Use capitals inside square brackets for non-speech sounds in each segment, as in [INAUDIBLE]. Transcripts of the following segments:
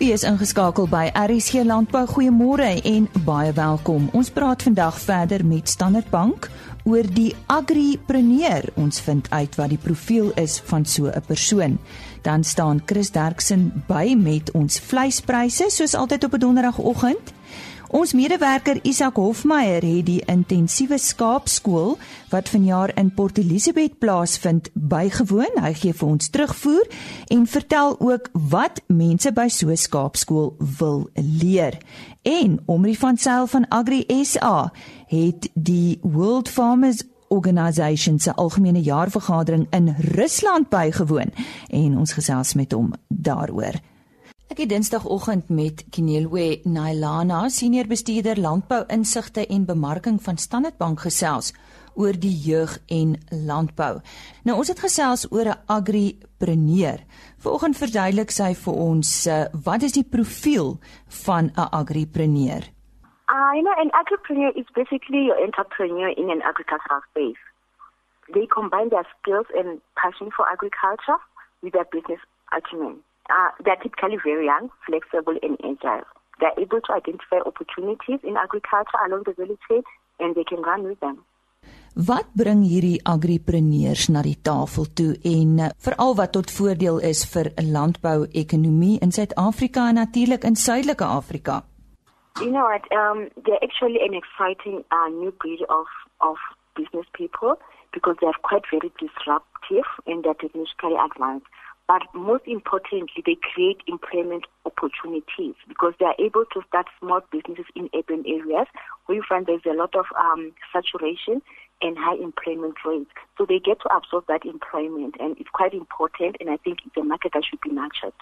U is ingeskakel by RSG Landbou. Goeiemôre en baie welkom. Ons praat vandag verder met Standard Bank oor die agripreneur. Ons vind uit wat die profiel is van so 'n persoon. Dan staan Chris Derksen by met ons vleispryse soos altyd op 'n donderdagoggend. Ons medewerker Isak Hofmeyer het die intensiewe skaapskool wat vanjaar in Port Elizabeth plaasvind bygewoon. Hy gee vir ons terugvoer en vertel ook wat mense by so 'n skaapskool wil leer. En Omri van Sail van Agri SA het die World Farmers Organisation se algemene jaarvergadering in Rusland bygewoon en ons gesels met hom daaroor. Ek het Dinsdagoggend met Kinelwe Nailana, senior bestuurder landbou insigte en bemarking van Standard Bank gesels oor die jeug en landbou. Nou ons het gesels oor 'n agripreneur. Vanoggend verduidelik sy vir ons uh, wat is die profiel van 'n agripreneur? Uh, you know, an agripreneur is basically your entrepreneur in an agricultural space. They combine their skills and passion for agriculture with their business acumen. Uh, they're typically very young, flexible, and agile. They're able to identify opportunities in agriculture along the value chain and they can run with them. Wat bring hierdie agripreneurs na die tafel toe en uh, veral wat tot voordeel is vir 'n landbou-ekonomie in Suid-Afrika en natuurlik in Suidelike Afrika? You know what, um they're actually an exciting uh, new breed of of business people because they're quite very disruptive and they're technically advanced. But most importantly, they create employment opportunities because they are able to start small businesses in urban areas where you find there's a lot of um, saturation and high employment rates. So they get to absorb that employment, and it's quite important. And I think it's a market that should be nurtured.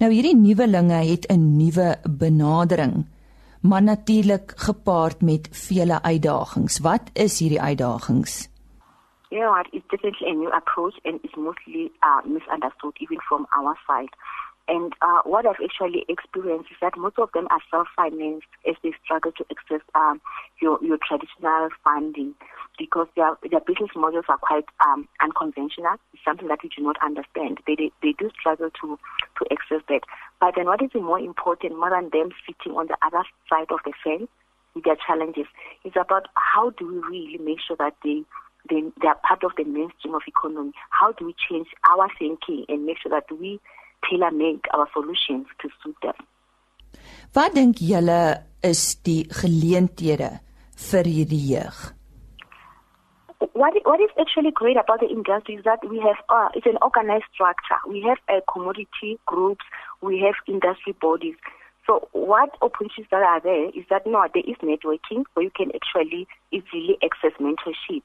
Nou hierdie nuwelinge het 'n nuwe benadering, maar natuurlik gepaard met vele uitdagings. Wat is hierdie uitdagings? You know what, it's definitely a new approach and it's mostly uh, misunderstood even from our side. And uh, what I've actually experienced is that most of them are self-financed as they struggle to access um, your, your traditional funding because their, their business models are quite um, unconventional. It's something that we do not understand. They, they, they do struggle to, to access that. But then what is more important, more than them sitting on the other side of the fence with their challenges, is about how do we really make sure that they then they are part of the mainstream of economy. How do we change our thinking and make sure that we tailor make our solutions to suit them? Wat dink julle is die geleenthede vir hierdie jeug? What what is actually great about the industry is that we have uh, it's an organized structure. We have a commodity groups, we have industry bodies. So what opportunities that are there is that no, there is networking where you can actually easily access mentorship.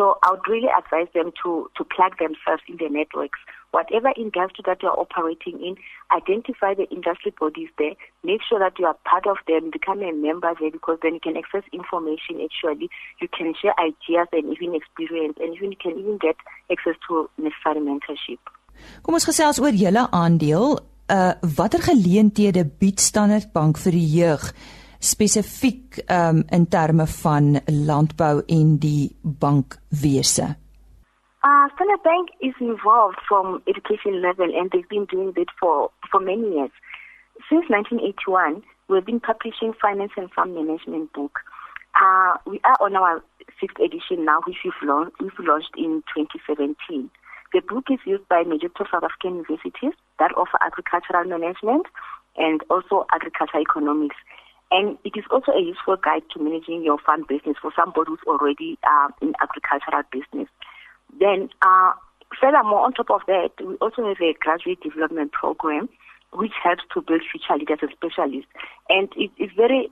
So I would really advise them to, to plug themselves in the networks. Whatever industry that you're operating in, identify the industry bodies there, make sure that you are part of them, become a member there because then you can access information actually, you can share ideas and even experience and even you can even get access to necessary mentorship. Kom ons gesels oor julle aandeel. Uh watter geleenthede bied Standard Bank vir die jeug? Spesifiek um, in terme van landbou en die bankwese? Uh, Standard Bank is involved from education level and they've been doing it for, for many years. Since 1981, we've been publishing finance and farm management book. Uh, we are on our sixth edition now, which we've, launched, we've launched in 2017. The book is used by major South African universities that offer agricultural management and also agricultural economics. And it is also a useful guide to managing your farm business for somebody who's already uh, in agricultural business. Then, uh, furthermore, on top of that, we also have a graduate development program which helps to build future leaders and specialists. And it is very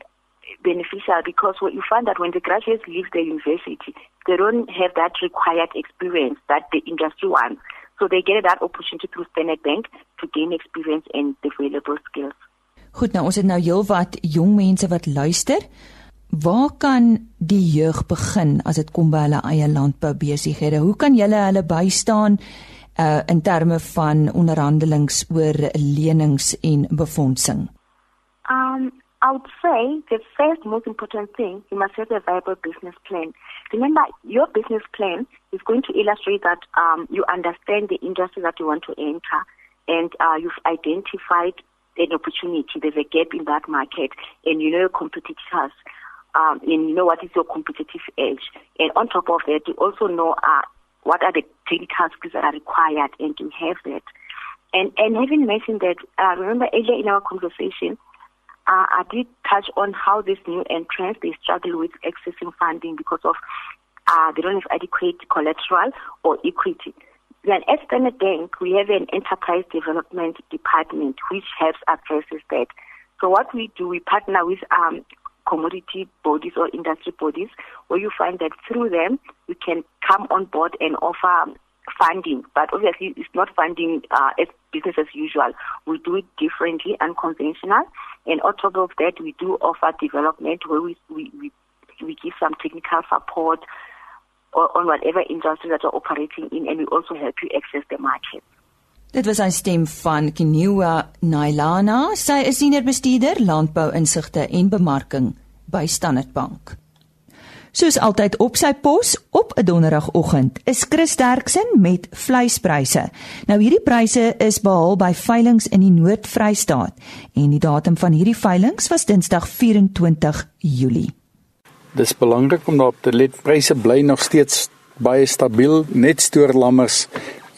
beneficial because what you find that when the graduates leave the university, they don't have that required experience that the industry wants. So they get that opportunity through Standard Bank to gain experience and the valuable skills. Goed, nou ons het nou heelwat jong mense wat luister. Waar kan die jeug begin as dit kom by hulle eie landbou besighede? Hoe kan julle hulle bystaan uh in terme van onderhandelings oor lenings en befondsing? Um I would say the first most important thing, you must have a viable business plan. Remember, your business plan is going to illustrate that um, you understand the industry that you want to enter and uh, you've identified an opportunity. There's a gap in that market, and you know your competitors, um, and you know what is your competitive edge. And on top of that, you also know uh, what are the technical skills that are required, and you have that. And and having mentioned that, uh, remember earlier in our conversation, uh, I did touch on how these new entrants they struggle with accessing funding because of uh, they don't have adequate collateral or equity. Then at Standard Bank, we have an enterprise development department which helps addresses that. So what we do, we partner with um, commodity bodies or industry bodies where you find that through them, we can come on board and offer funding. But obviously, it's not funding uh, as business as usual. We do it differently, and unconventional. And on top of that, we do offer development where we, we, we, we give some technical support, on whatever industry that you're operating in and we also help you access the market. Dit was 'n stem van Kinua Nailana. Sy is senior bestuurder landbou-insigte en bemarking by Standard Bank. Soos altyd op sy pos op 'n donderdagoggend is Chris Derksen met vleispryse. Nou hierdie pryse is behaal by veilinge in die Noord-Vrystaat en die datum van hierdie veilinge was Dinsdag 24 Julie. Dis belangrik om daarop te let. Pryse bly nog steeds baie stabiel. Net stoorlammers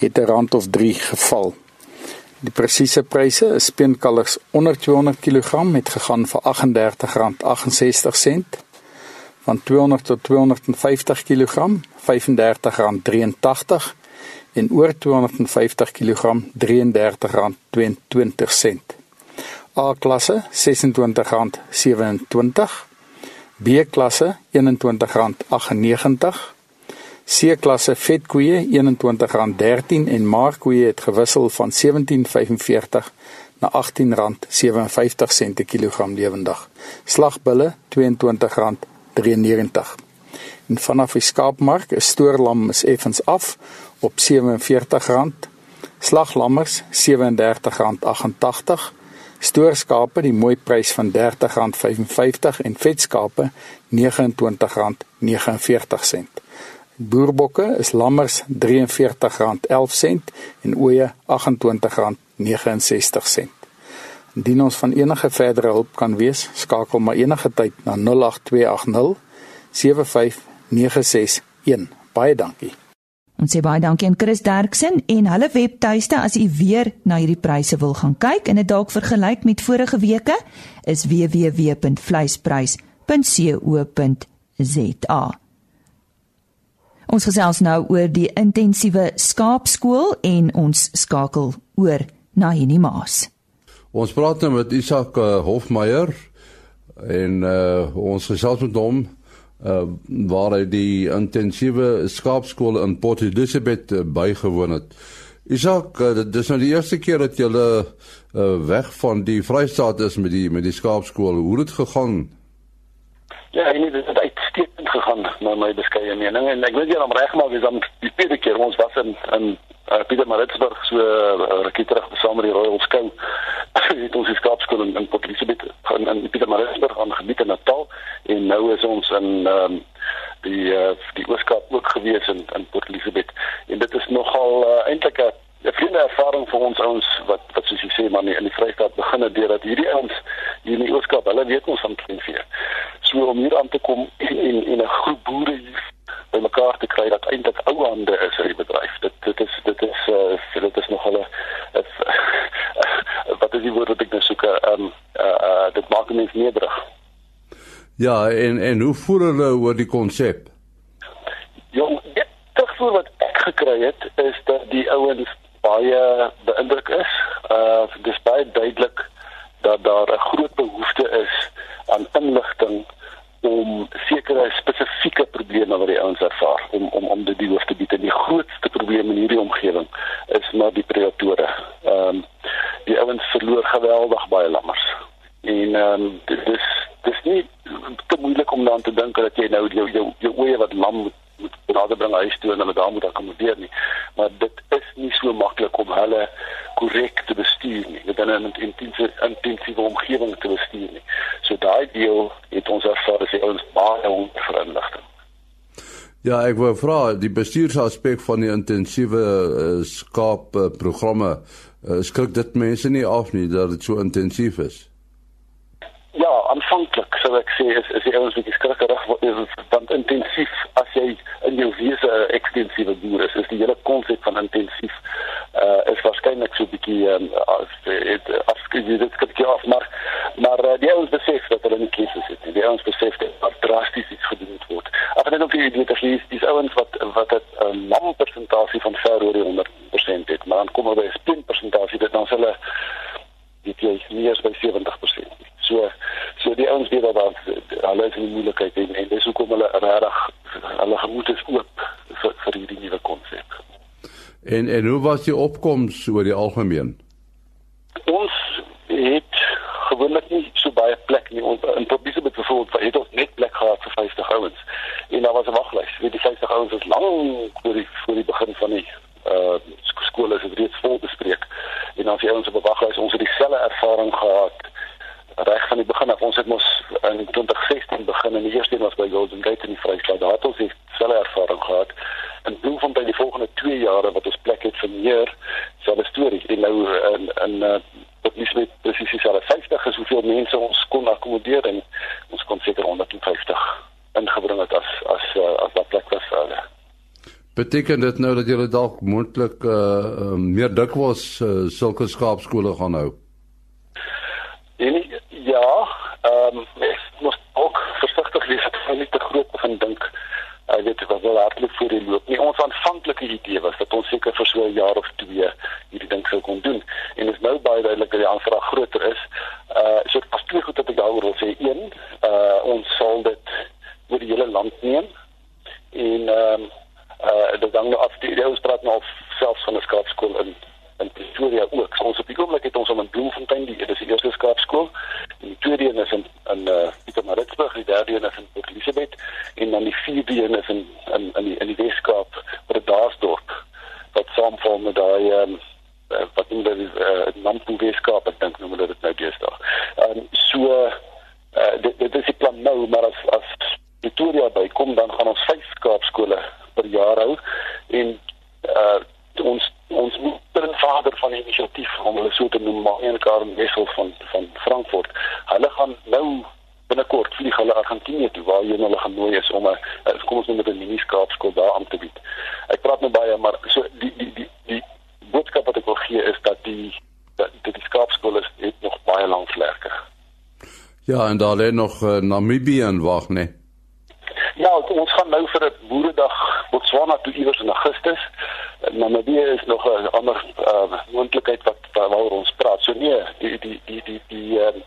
het 'n rand of 3 geval. Die presiese pryse is speenkalvers onder 200 kg het gegaan vir R38.68 van 200 tot 250 kg R35.83 en oor 250 kg R33.22 A klasse R26.27 B klasse R21.98. C klasse vetkoeie R21.13 en maarkoeie het gewissel van R17.45 na R18.57 per kilogram lewendig. Slagbulle R22.93. En vanaf die skaapmark is stoorlam is effens af op R47. Slaglammers R37.88 Stoorskape die mooi prys van R30.55 en vetskape R29.49. Boerbokke is lammers R43.11 en ooe R28.69. Indien ons van enige verdere hulp kan wees, skakel maar enige tyd na 08280 75961. Baie dankie. Ons sê baie dankie aan Chris Derksen en hulle webtuiste as u weer na hierdie pryse wil gaan kyk en dit dalk vergelyk met vorige weke is www.vleisprys.co.za. Ons gesels nou oor die intensiewe skaapskool en ons skakel oor na Henny Maas. Ons praat nou met Isak uh, Hofmeyer en uh, ons gesels met hom uh waar hy die intensiewe skaapskool in Port Elizabeth uh, bygewoon het. Isak, uh, dit is nou die eerste keer dat jy uh weg van die Vrystaat is met die met die skaapskool. Hoe het dit gegaan? Ja, en dit het uitstekend gegaan na my beskeie mening. En ek wil jy dan regmaak is dan die tweede keer. Ons was in in uh, Pietermaritzburg so uh, rukkie terug saam met die Royal Scout [COUGHS] het ons die skaapskool in, in Port Elizabeth in, in Pietermaritzburg aan gebied in Natal. En nou is ons in um, die uh, die Ooskaap ook gewees in in Port Elizabeth. En dit is nogal uh, eintlik 'n 'n vriende ervaring vir ons ouens wat wat soos jy sê maar nie in die Vrystaat begin het deurdat hierdie ouens hier in die Ooskaap hulle weet ons van kleinvee. So om hier aan te kom en en 'n groep boere hier bymekaar te kry dat eintlik ou hande is in die bedryf. Dit dit is dit is uh, dit is nog hulle wat is die woord wat ek nou soek? Ehm um, uh, uh, dit maak mense nederig. Ja, en en hoe voel hulle oor die konsep? Jong, dit terugvoer wat ek gekry het is dat die ouens baie beïndruk is. Uh dis baie duidelik dat daar 'n groot behoefte is aan inligting om sekere spesifieke probleme wat die ouens ervaar om om om dit die hoof te bied. En die grootste probleem in hierdie omgewing is maar die predatore. Ehm um, die ouens verloor geweldig baie lammers. En ehm um, dit is dis nie te moeilik om dan te dink dat jy nou jou jou jou oeye wat lam moet moet nader bring huis toe en hulle daar moet akkommodeer nie. Maar dit is nie so maklik om hulle korrek te bestuur nie. Dit is 'n intensiewe intensiewe omgewing te bestuur nie. So daai deel het ons ervaar as ons baie honger inligting. Ja, ek wou vra die bestuursaspek van die intensiewe uh, skaap uh, programme uh, skrik dit mense nie af nie dat dit so intensief is. Ja, aanvanklik sou ek sê is is die ouens bietjie skrikkerig want intensief as jy in jou wese 'n ekstensiewe boer is, is die hele konsep van intensief uh is waarskynlik so bietjie um, as dit jy dit kyk jy af maar uh, die ouens besef dat hulle nie keuses het nie. Die ouens besef dat daar drasties iets gedoen moet word. Ek het net op die idee dat hier dis ouens wat wat 'n uh, lang persentasie van ver oor die 100% het, maar dan kom hulle by 'n spin persentasie dit dan hulle dit jy meer as by 70%. So so die ouens weet dat daar hulle is in die moeilikheid en, en dis hoekom hulle regtig hulle gemoed is oop vir vir hierdie nuwe konsep. En en hoe was die opkoms oor die algemeen? Ons het gewoonlik nie so baie plek nie. Ons in Probeese met byvoorbeeld het ons net plek gehad vir 50 ouens. En daar was 'n waglys. Weet die 50 ouens is lank voor die voor die begin van die uh skole is reeds vol bespreek. En dan as jy ons op 'n waglys, ons het dieselfde ervaring gehad reg van die begin af. Ons het mos in 2016 begin en die eerste een was by Golden Gate in die Vrystaat. Daar het ons dieselfde ervaring gehad. En Bloemfontein die volgende 2 jare wat ons plek het vir meer selfe storie. En nou in in uh dit is net presies dieselfde 50 is hoeveel mense ons kon akkommodeer en ons kon seker 150 ingebring het as as uh, as daardie plek was vir hulle. Beteken dit nou dat julle dalk moontlik uh, uh meer dikwels uh, sulke skaapskole gaan hou? En ja, ehm um, ek moet ook versigtig wees dat ek nie te groot begin dink. Ek weet wat wel hardloop voor die loop. Nie ons aanvanklike idee was dat ons seker vir so 'n jaar of twee hierdie ding sou kon doen. En dit is nou baie duidelik dat die aanvraag groter is. Uh so as twee goed wat ek daaroor wil sê. Een, uh ons sal dit oor die hele land neem. En ehm um, uh dit dan nou af die idee ons praat nou selfs van 'n skaapskool in in Pretoria ook. So ons op die oomblik het ons om in Bloemfontein, die dit is die eerste skaapskool. En die tweede een is in in Pietermaritzburg, die derde een is in Port Elizabeth en dan die vierde een is in in in die in die Weskaap Daarsdorp wat saamval met daai ehm um, wat in die uh, Nampo Weskaap ek dink noem hulle dit nou deesdae. Ehm um, so uh dit, dit is die plan nou, maar as as Pretoria bykom dan gaan ons vyf skaapskole per jaar hou en uh ons ons moedervader van die inisiatief om hulle so te noem Marian Karen Wessel van van Frankfurt. Hulle gaan nou binnekort vlieg hulle Argentinië toe waar hulle genooi is om 'n kom ons noem dit 'n mini skaapskool daar aan te bied. Ek praat nou baie maar so die die die die boodskap wat ek wil gee is dat die dat die skaapskool is het nog baie lank vlerke. Ja, en daar lê nog uh, Namibië en wag nee. Ja, ons gaan nou vir 'n boeredag Botswana toe iewers in Augustus. Namibië is nog 'n ander uh, moontlikheid wat waaroor ons praat. So nee, die die die die die uh,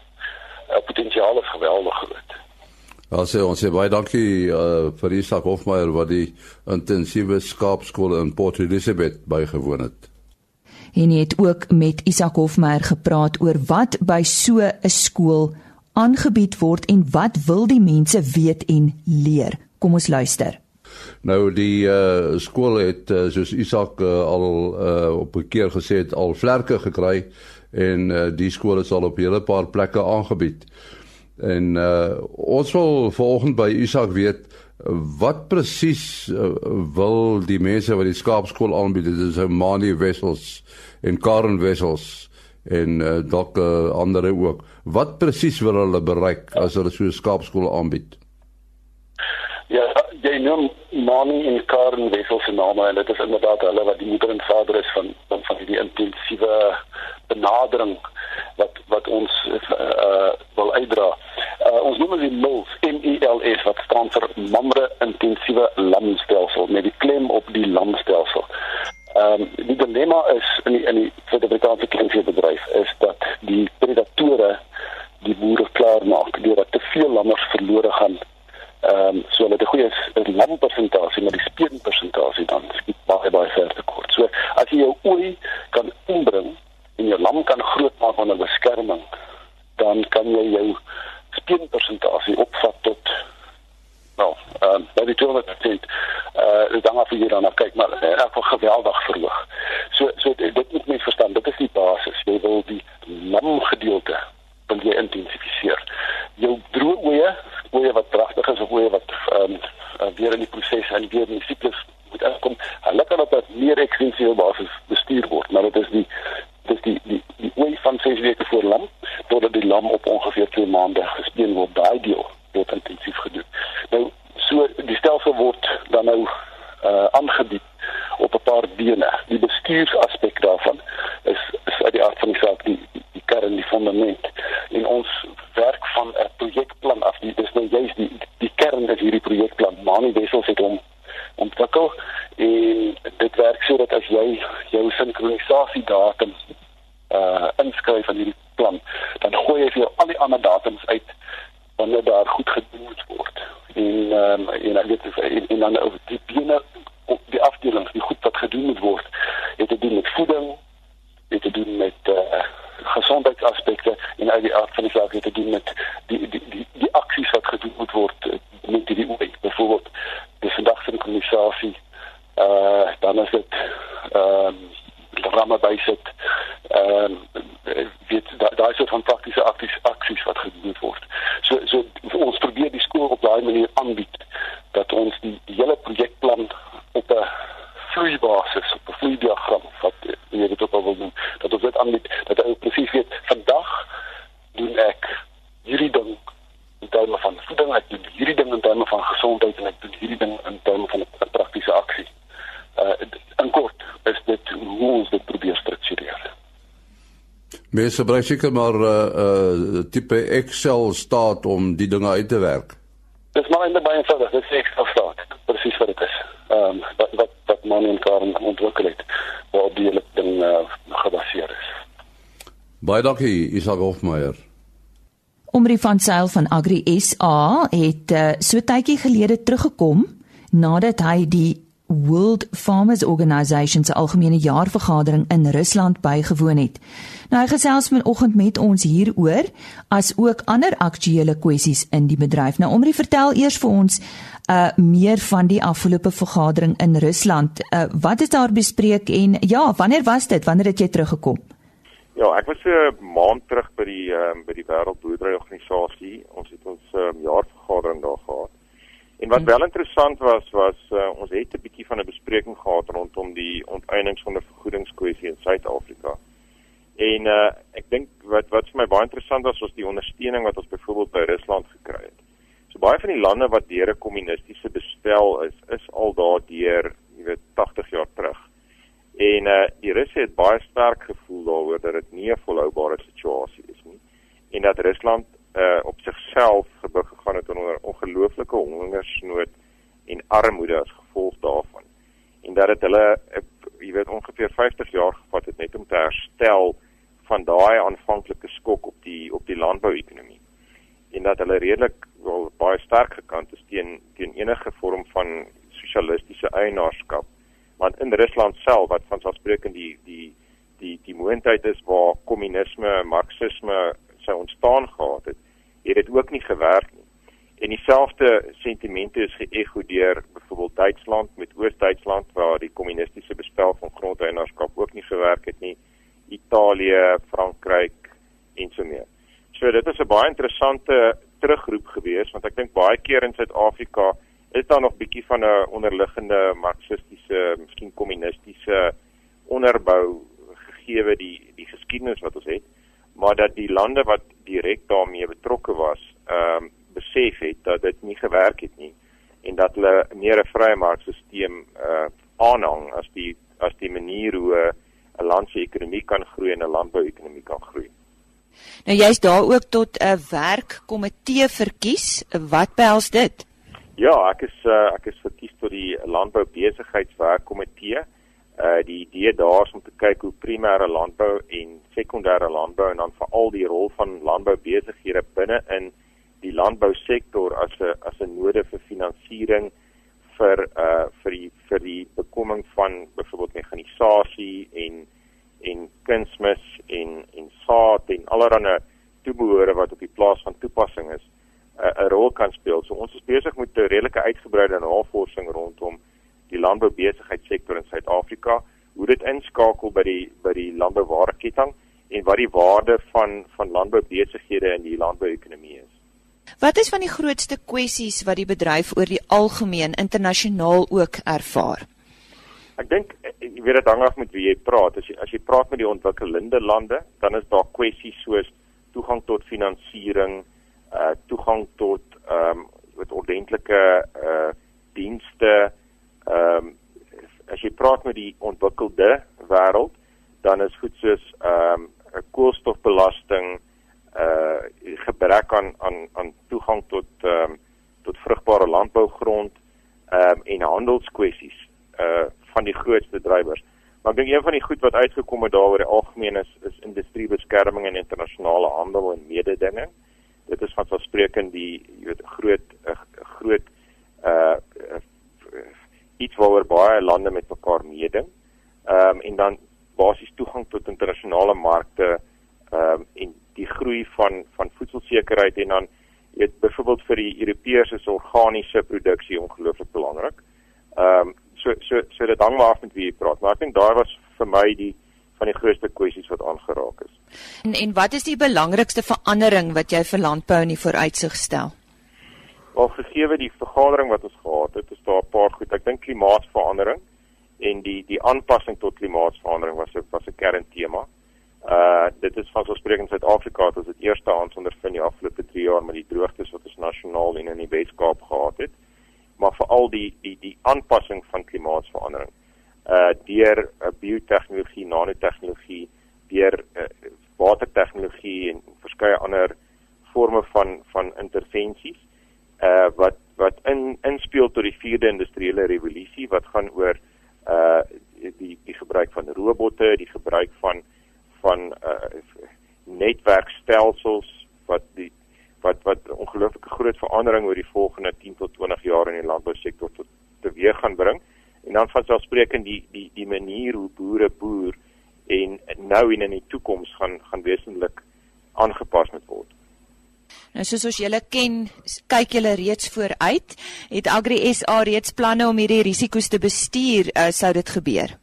potensiaal is geweldig groot. Ja, sê ons sê baie dankie uh, vir Isak Hofmeyer wat die intensiewe skaapskool in Port Elizabeth bygewoon het. En hy het ook met Isak Hofmeyer gepraat oor wat by so 'n skool aangebied word en wat wil die mense weet en leer. Kom ons luister. Nou die uh skool het uh, soos Isak uh, al uh op 'n keer gesê het al vlerke gekry en uh die skool is al op 'n hele paar plekke aangebied. En uh ons wil vanoggend by Isak weet wat presies uh, wil die mense wat die skaapskool aanbied dit is 'n manie wessels en karen wessels en uh, dalk uh, ander ook wat presies wil hulle bereik as hulle so 'n skaapskool aanbied Ja, jy noem Mani en Karen Wessel se name en dit is inderdaad hulle wat die moeder en vader is van van, van die intensiewe benadering wat wat ons uh, wil uitdra. Noem dit MILS, M I L S wat staan vir Mamre Intensiewe Lamstelsel met die klem op die lamstelsel. Ehm um, die dilemma is in die in die Suid-Afrikaanse kleinveebedryf is dat die predatore die boere klaar maak deurdat te veel lammers verlore gaan Ehm um, so met 'n goeie lampersentasie maar die speenpersentasie dan skiet baie baie ver te kort. So as jy jou olie kan inbring en jou lam kan groot maak onder beskerming, dan kan jy jou speenpersentasie opvat tot nou, ehm um, by die 200%. Uh dit hang af hoe jy dan kyk, maar in elk geval geweldig verhoog. So so dit moet mens verstaan, dit is die basis. Jy wil die lam gedeelte wil jy intensifiseer. Jou droë oeye oeye wat pragtig is of oeye wat ehm um, weer in die proses en weer in die siklus moet aankom. Hulle kan op 'n meer ekstensiewe basis bestuur word, maar dit is die dis die die die ooi van 6 weke voor lam totdat die lam op ongeveer 2 maande gespeen word. Daai deel word intensief gedoen. Nou so die stelsel word dan nou uh aangebied op 'n paar bene. Die bestuursaspek daarvan is is uit die aard van die saak die die kern die fundament in ons werk van 'n projekplan af. Dit is nou juist die die kern is hierdie projekplan. Mani Wessels het hom ontwikkel en dit werk sodat as jy jou sinkronisasie datum uh inskryf in hierdie plan, dan gooi jy vir al die ander datums uit wanneer daar goed gedoen moet word. En ehm um, en dan weet jy en dan oor die bene op die afdelings, die goed wat gedoen moet word, het te doen met voeding, het te doen met uh gesondheidsaspekte en uit die aard van die saak het te doen met die die die, die aksies wat gedoen moet word uh, met die OE. Byvoorbeeld die vandag se kommissasie uh dan is dit ehm um, ramme bysit. Ehm um, weet daar daar is so van praktiese aksies aksies wat gedoen word. So so ons probeer die skool op daai manier aanbied dat ons die, die hele projekplan op 'n vloeibasis, op 'n vloeidiagram wat jy dit ook al wil doen, dat ons dit aanbied dat hy presies weet vandag doen ek hierdie ding in terme van voeding, ek doen hierdie ding in terme van gesondheid en ek doen hierdie ding in terme van 'n praktiese aksie. Uh in kort is dit hoe ons dit probeer struktureer. Mense gebruik seker maar 'n uh, uh, tipe Excel staat om die dinge uit te werk. Dis maar in baie eenvoudig, dit is Excel staat. Presies wat dit is. Ehm um, wat wat wat man en Karen ontwikkel het waarop die hele ding uh, gebaseer is. Baie dankie Isak Hofmeyer. Omri van Sail van Agri SA het uh, so tydjie gelede teruggekom nadat hy die World Farmers Organization se algemene jaarvergadering in Rusland bygewoon het. Nou hy gesels vanoggend met ons hieroor as ook ander aktuelle kwessies in die bedryf. Nou Omri vertel eers vir ons uh meer van die afgelope vergadering in Rusland. Uh wat is daar bespreek en ja, wanneer was dit? Wanneer het jy teruggekom? Ja, ek was 'n uh, maand terug by die uh, by die Wêreldboerderyorganisasie. Ons het ons uh, jaarvergadering daar gehad. En wat wel interessant was was uh, ons het 'n bietjie van 'n bespreking gehad rondom die onteiening van 'n vergoedingskwessie in Suid-Afrika. En uh, ek dink wat wat vir my baie interessant was was die ondersteuning wat ons byvoorbeeld by Rusland gekry het. So baie van die lande wat deur 'n kommunistiese bestel is, is al daardeur, jy weet, 80 jaar terug. En uh die Russe het baie sterk gevoel daaroor dat dit nie 'n volhoubare situasie is nie en dat Rusland uh op sigself gebuk gegaan het onder ongelooflike hongersnood en armoede as gevolg daarvan. En dat dit hulle jy weet ongeveer 50 jaar gevat het net om te herstel van daai aanvanklike skok op die op die landbouekonomie. En dat hulle redelik wel baie sterk gekant is teen teen enige vorm van sosialistiese eienaarskap. Want in Rusland self wat vanselfsprekend die die die die moontlikheid is waar kommunisme, marxisme sou ontstaan gehad het, het dit ook nie gewerk nie. En dieselfde sentimente is geëgo deur byvoorbeeld Duitsland met Oos-Duitsland waar die kommunistiese bespel van grondeienaarskap ook nie gewerk het nie. Italië, Frankryk en so meer. So dit is 'n baie interessante terugroep gewees want ek dink baie keer in Suid-Afrika is daar nog bietjie van 'n onderliggende marxistiese, miskien kommunistiese onderbou gegee die die geskiedenis wat ons het maar dat die lande wat direk daarmee betrokke was, ehm um, besef het dat dit nie gewerk het nie en dat hulle meer 'n vrye markstelsel uh aanhang as die as die manier hoe 'n land se ekonomie kan groei en 'n landbouekonomie kan groei. Nou jy's daar ook tot 'n werkkomitee verkies. Wat behels dit? Ja, ek is uh, ek is verkies tot die landboubesigheidswerkkomitee. Uh die idee daar is om te kyk hoe primêre landbou en sekondêre landbou en dan veral die rol van landboubesighede binne in die landbousektor as 'n as 'n node vir finansiering vir uh vir die vir die bekoming van byvoorbeeld mekanisasie en en kunsmis en en saad en allerlei toebehore wat op die plaas van toepassing is 'n uh, rol kan speel. So ons is besig met 'n redelike uitgebreide navorsing rondom die landboubesigheidssektor in Suid-Afrika, hoe dit inskakel by die by die landbouwaardeketting en wat die waarde van van landboubesighede in die landbouekonomie is. Wat is van die grootste kwessies wat die bedryf oor die algemeen internasionaal ook ervaar? Ek dink jy weet dit hang af met wie jy praat. As jy as jy praat met die ontwikkelende lande, dan is daar kwessies soos toegang tot finansiering, uh toegang tot ehm um, met ordentlike uh dienste. Ehm um, as jy praat met die ontwikkelde wêreld, dan is goed soos ehm um, koolstofbelasting, uh gebrek aan aan aan toegang tot ehm um, tot vrugbare landbougrond ehm um, en handelskwessies uh van die grootste drywers. Maar ek dink een van die goed wat uitgekom het daaroor die algemeen is is industriebeskerming en internasionale handel en mededinging. Dit is van verspreekend die jy weet groot 'n groot uh iets waaroor baie lande met mekaar meeding. Ehm um, en dan basies toegang tot internasionale markte ehm um, en die groei van van voedselsekerheid en dan weet byvoorbeeld vir die Europese is organiese produksie ongelooflik belangrik. Ehm um, so so so dit hang maar af met wie jy praat, maar ek dink daar was vir my die van die grootste kwessies wat aangeraak is. En en wat is die belangrikste verandering wat jy vir landbou in die vooruitsig stel? Wel gegee die vergadering wat ons gehad het, is daar 'n paar goed. Ek dink klimaatsverandering en die die aanpassing tot klimaatsverandering was 'n was 'n kerntema. Uh dit is van spreekend Suid-Afrika het ons dit eerste hand ondervind die afgelope 3 jaar met die droogtes wat ons nasionaal en in die Weskaap gehad het maar veral die die die aanpassing van klimaatsverandering uh deur uh, biotehnologie, nanotehnologie, deur uh, watertegnologie en verskeie ander forme van van intervensies uh wat wat in inspel tot die 4de industriële revolusie wat gaan oor uh die die gebruik van robotte, die gebruik van van uh netwerkstelsels wat die wat wat ongelooflike groot verandering oor die volgende 10 tot 20 jaar in die landbousektor tot teweeg gaan bring. En dan van selfspreekend die die die manier hoe boere boer en nou en in die toekoms gaan gaan wesentlik aangepas moet word. Nou soos ons julle ken, kyk julle reeds vooruit. Het Agri SA reeds planne om hierdie risiko's te bestuur uh, sou dit gebeur?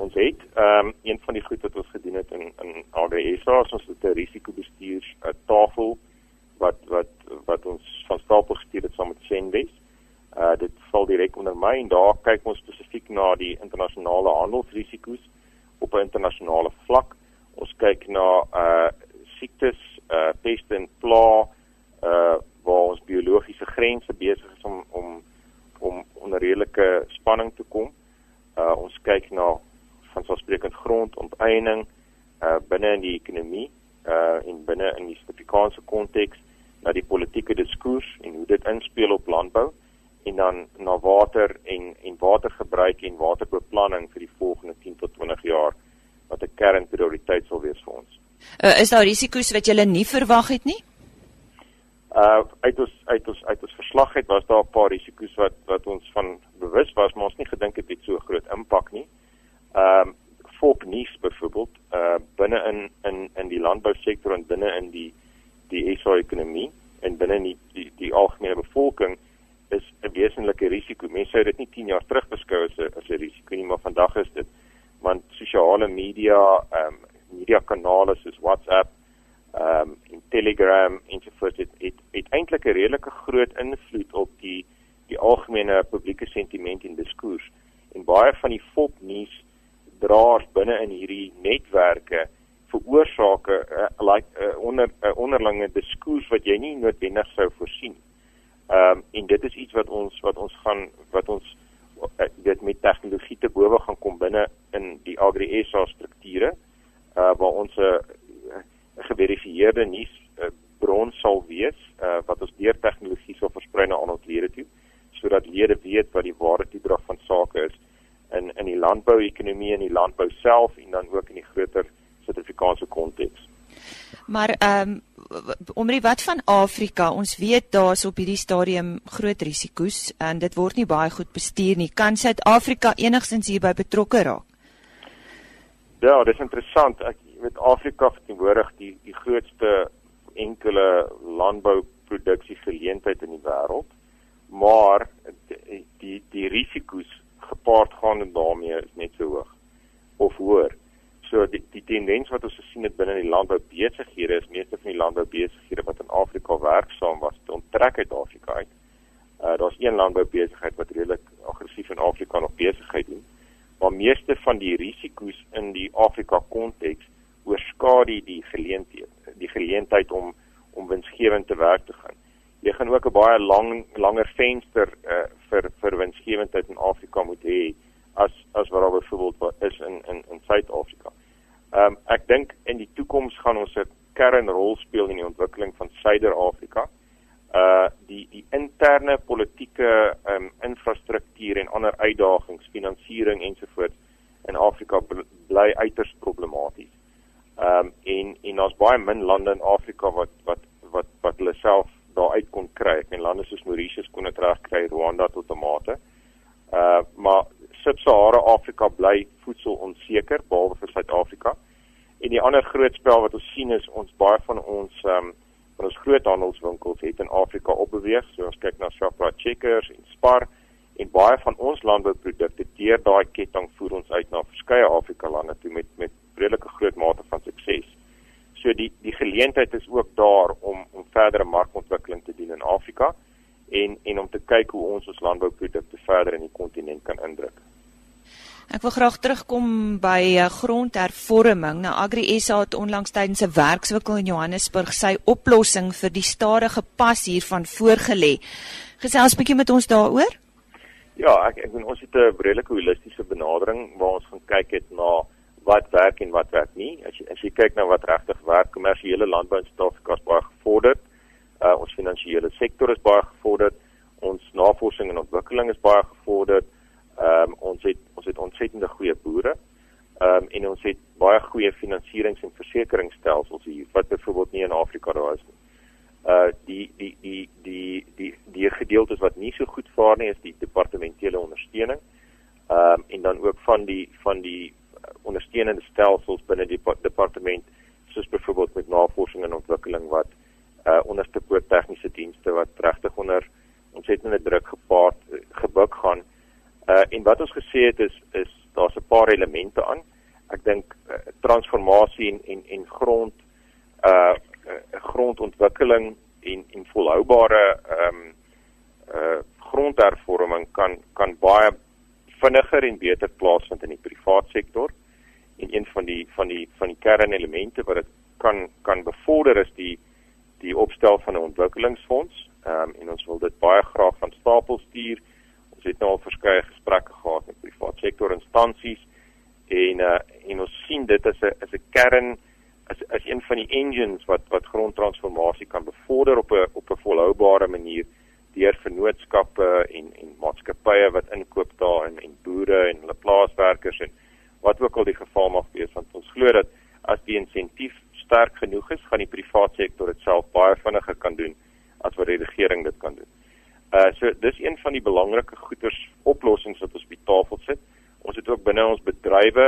Ons het ehm um, een van die goed wat ons gedoen het in in Agri SA, ons het 'n risikobestuurs uh, tafel wat wat wat ons van stapel gestuur het saam met Senwes. Uh dit val direk onder my en daar kyk ons spesifiek na die internasionale handelsrisiko's op 'n internasionale vlak. Ons kyk na uh siektes, uh peste en pla uh waar ons biologiese grense besig is om om om onder redelike spanning te kom. Uh ons kyk na van spreekend grondonteiening uh binne in die ekonomie uh in binne in die Suid-Afrikaanse konteks na die politieke diskurs en hoe dit inspel op landbou en dan na water en en watergebruik en waterbeplanning vir die volgende 10 tot 20 jaar wat 'n kernprioriteit sal wees vir ons. Uh, is daar risiko's wat jy nie verwag het nie? Uh uit ons uit ons uit ons verslag het was daar 'n paar risiko's wat wat ons van bewus was maar ons nie gedink het dit so groot impak nie. Ehm um, volknuus byvoorbeeld uh binne in in in die landbousektor en binne in die die SA ekonomie en binne die die, die algemene bevolking is 'n wesenlike risiko. Mense sou dit nie 10 jaar terug beskou as 'n as 'n risiko nie, maar vandag is dit want sosiale media, ehm um, media kanale soos WhatsApp, ehm um, Telegram en so voort het het, het eintlik 'n redelike groot invloed op die die algemene publieke sentiment en diskurs. En baie van die fopnuus draers binne in hierdie netwerke veroorsaak 'n uh, like 'n uh, onder 'n uh, onderlinge diskurs wat jy nie noodwendig sou voorsien. Ehm um, en dit is iets wat ons wat ons gaan wat ons dit met tegnologie te bowe gaan kom binne in die Agri SA strukture uh waar ons 'n uh, geverifieerde nuus uh, bron sal wees uh wat ons deur tegnologie sal versprei na ander lede toe sodat lede weet wat die ware toedrag van sake is in in die landbou-ekonomie en die landbou self en dan ook in die groter Suid-Afrikaanse konteks. Maar ehm um, omre wat van Afrika? Ons weet daar's op hierdie stadium groot risiko's en dit word nie baie goed bestuur nie. Kan Suid-Afrika enigstens hierby betrokke raak? Ja, dit is interessant. Ek weet Afrika verteenwoordig die die grootste enkele landbouproduksie geleentheid in die wêreld. Maar die die, die risiko's gepaard gaan daarmee is net so hoog of hoër. So die die tendens wat ons gesien het binne die landboubesighede is meeste van die landboubesighede wat in Afrika werksaam was, onttrek uit Afrika uit. Uh daar's een landboubesigheid wat redelik aggressief in Afrika nog besigheid doen. Maar meeste van die risiko's in die Afrika konteks oorskadu die geleentheid die geleentheid om om winsgewend te werk te gaan. Jy gaan ook 'n baie lang langer venster uh, vir vir winsgewendheid in Afrika moet hê as as wat daar byvoorbeeld is in in in Suid-Afrika. Ehm um, ek dink in die toekoms gaan ons 'n kernrol speel in die ontwikkeling van Suider-Afrika. Uh die die interne politieke ehm um, infrastruktuur en ander uitdagings, finansiering ensovoorts in Afrika bly uiters problematies. Ehm um, en en daar's baie min lande in Afrika wat wat wat wat hulle self daar uit kon kry. En lande soos Mauritius kon dit reg kry, Rwanda tot 'n mate. Uh maar Sub-Sahara Afrika bly voedsel onseker behalwe vir Suid-Afrika. En die ander groot spel wat ons sien is ons baie van ons ehm um, van ons groothandelswinkels het in Afrika opbeweeg. So ons kyk na Shoprite Checkers en Spar en baie van ons landbouprodukte deur daai ketting voer ons uit na verskeie Afrika lande toe met met redelike groot mate van sukses. So die die geleentheid is ook daar om om verdere markontwikkeling te doen in Afrika en en om te kyk hoe ons ons landbouprodukte verder in die kontinent kan indruk. Ek wil graag terugkom by uh, grondhervorming. Nou Agri SA het onlangs tydens 'n werkswinkel in Johannesburg sy oplossing vir die stadige pas hiervan voorgelê. Gesels 'n bietjie met ons daaroor? Ja, ek ek bedoel ons het 'n redelike holistiese benadering waar ons gaan kyk het na wat werk en wat werk nie. As jy as jy kyk na wat regtig werk, kommersiële landbou in Suid-Afrika is baie gevorderd. Uh ons finansiële sektor is baie gevorderd. Ons navorsing en ontwikkeling is baie gevorderd. Ehm um, ons het ons het ontsettende goeie boere. Ehm um, en ons het baie goeie finansierings- en versekeringsstelsels hier wat byvoorbeeld nie in Afrika daar is nie. Uh die die die die die die gedeeltes wat nie so goed vaar nie is die departementele ondersteuning. Ehm um, en dan ook van die van die ondersteunende stelsels binne die departement soos byvoorbeeld met navorsing en ontwikkeling wat uh onderste poort tegniese dienste wat regtig onder ontsettende druk gepaard gebuk gaan. Uh en wat ons gesê het is is daar's 'n paar elemente aan. Ek dink uh, transformasie en en en grond uh, uh grondontwikkeling en en volhoubare ehm um, uh grondhervorming kan kan baie vinniger en beter plaasvind in die privaat sektor en een van die van die van die kernelemente wat dit kan kan bevorder is die die opstel van 'n ontwikkelingsfonds. Ehm um, en ons wil dit baie graag van stapel stuur. Ons het nou al verskeie gesprekke gehad met private sektor instansies en uh en ons sien dit as 'n as 'n kern as een van die engines wat wat grondtransformasie kan bevorder op 'n op 'n volhoubare manier deur vennootskappe en en maatskappye wat inkoop daar en en boere en hulle plaaswerkers en wat ook al die geval mag wees want ons glo dat as die insentief sterk genoeg is, gaan die private sektor dit self baie vinniger kan doen as wat die regering dit kan doen. Uh so dis een van die belangrike goeders oplossings wat ons op die tafel sit. Ons het ook binne ons bedrywe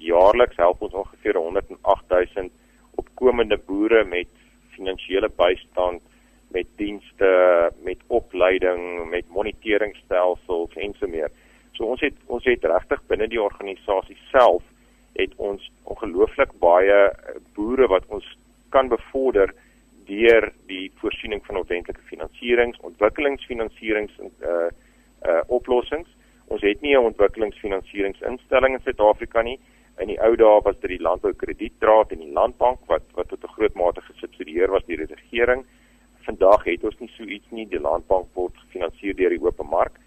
jaarliks help ons ongeveer 108000 opkomende boere met finansiële bystand, met dienste, met opleiding, met moniteringstelsels en so meer. So ons het ons het regtig binne die organisasie self het ons ongelooflik baie eh, boere wat ons kan bevorder deur die voorsiening van ordentlike finansierings, ontwikkelingsfinansierings en uh uh oplossings. Ons het nie 'n ontwikkelingsfinansieringsinstelling in Suid-Afrika nie. In die ou dae was dit die Landboukredietdraad en die Landbank wat wat tot 'n groot mate gesubsidieer was deur die regering. Vandag het ons nie so iets nie. Die Landbank word gefinansier deur die open mark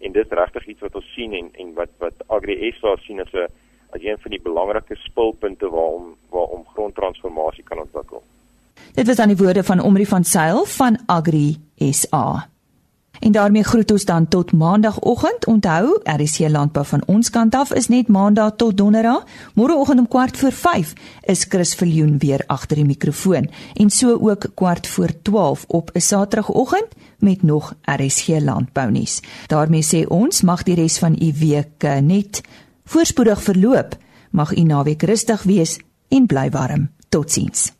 en dit is regtig iets wat ons sien en en wat wat Agri SA sien as 'n as een van die belangrike spulpunte waarom waarom grondtransformasie kan ontwikkel. Dit was aan die woorde van Omri van Sail van Agri SA. En daarmee groet ons dan tot maandagooggend. Onthou, RC Landbou van ons kant af is net maandag tot donderdag. Môreoggend om kwart voor 5 is Chris Viljoen weer agter die mikrofoon en so ook kwart voor 12 op 'n Saterdagoggend met nog RSG Landbou nuus. daarmee sê ons mag die res van u week eh, net voorspoedig verloop. Mag u naweek rustig wees en bly warm. Totsiens.